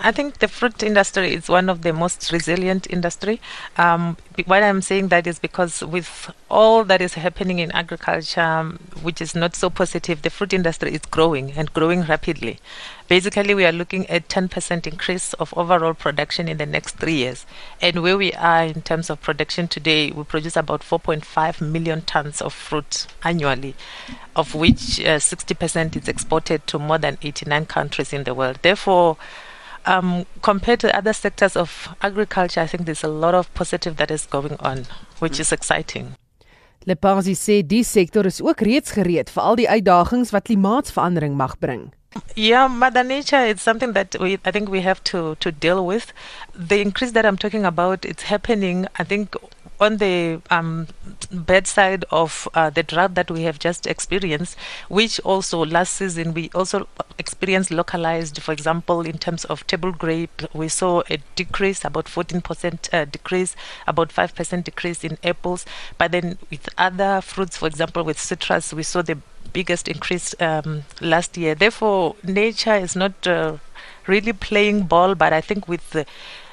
I think the fruit industry is one of the most resilient industry. Um, why I'm saying that is because with all that is happening in agriculture, um, which is not so positive, the fruit industry is growing and growing rapidly. Basically, we are looking at 10% increase of overall production in the next three years. And where we are in terms of production today, we produce about 4.5 million tons of fruit annually, of which uh, 60% is exported to more than 89 countries in the world. Therefore, um, compared to other sectors of agriculture, I think there's a lot of positive that is going on, which is exciting. Lepasi sê die sektor is ook reeds gereed vir al die uitdagings wat klimaatsverandering mag bring. Yeah, Mother Nature is something that we I think we have to to deal with. The increase that I'm talking about, it's happening. I think on the um, bedside of uh, the drought that we have just experienced, which also last season we also experienced localized, for example, in terms of table grape, we saw a decrease, about 14% uh, decrease, about 5% decrease in apples. But then with other fruits, for example, with citrus, we saw the biggest increase um, last year. Therefore, nature is not uh, really playing ball, but I think with the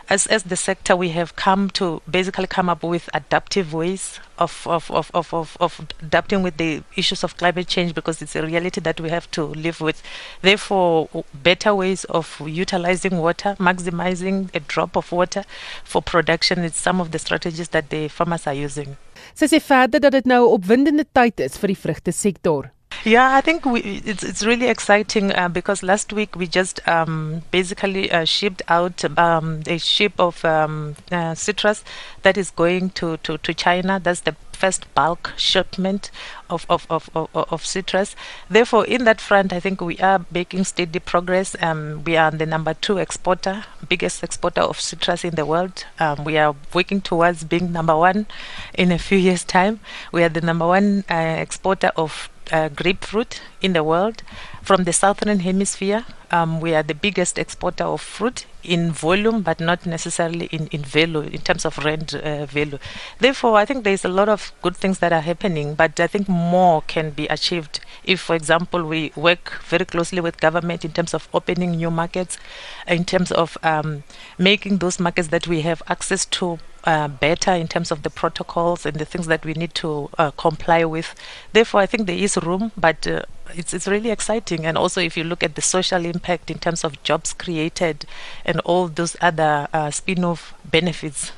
as as the sector we have come to basically come up with adaptive ways of of, of, of, of, of adapting with the issues of climate change because it's a reality that we have to live with. Therefore better ways of utilizing water maximizing a drop of water for production is some of the strategies that the farmers are using. Sy sê verder dat dit nou 'n opwindende tyd is vir die vrugte sektor Yeah, I think we, it's it's really exciting uh, because last week we just um, basically uh, shipped out um, a ship of um, uh, citrus that is going to, to, to China. That's the first bulk shipment of, of, of, of, of citrus. Therefore, in that front, I think we are making steady progress. Um, we are the number two exporter, biggest exporter of citrus in the world. Um, we are working towards being number one in a few years' time. We are the number one uh, exporter of uh, grapefruit in the world. From the southern hemisphere, um, we are the biggest exporter of fruit in volume, but not necessarily in, in value, in terms of rand uh, value. Therefore, I think there's a lot of good things that are happening, but I think more can be achieved if, for example, we work very closely with government in terms of opening new markets, in terms of um, making those markets that we have access to uh, better in terms of the protocols and the things that we need to uh, comply with. Therefore, I think there is room, but uh, it's it's really exciting. And also, if you look at the social impact in terms of jobs created and all those other uh, spin-off benefits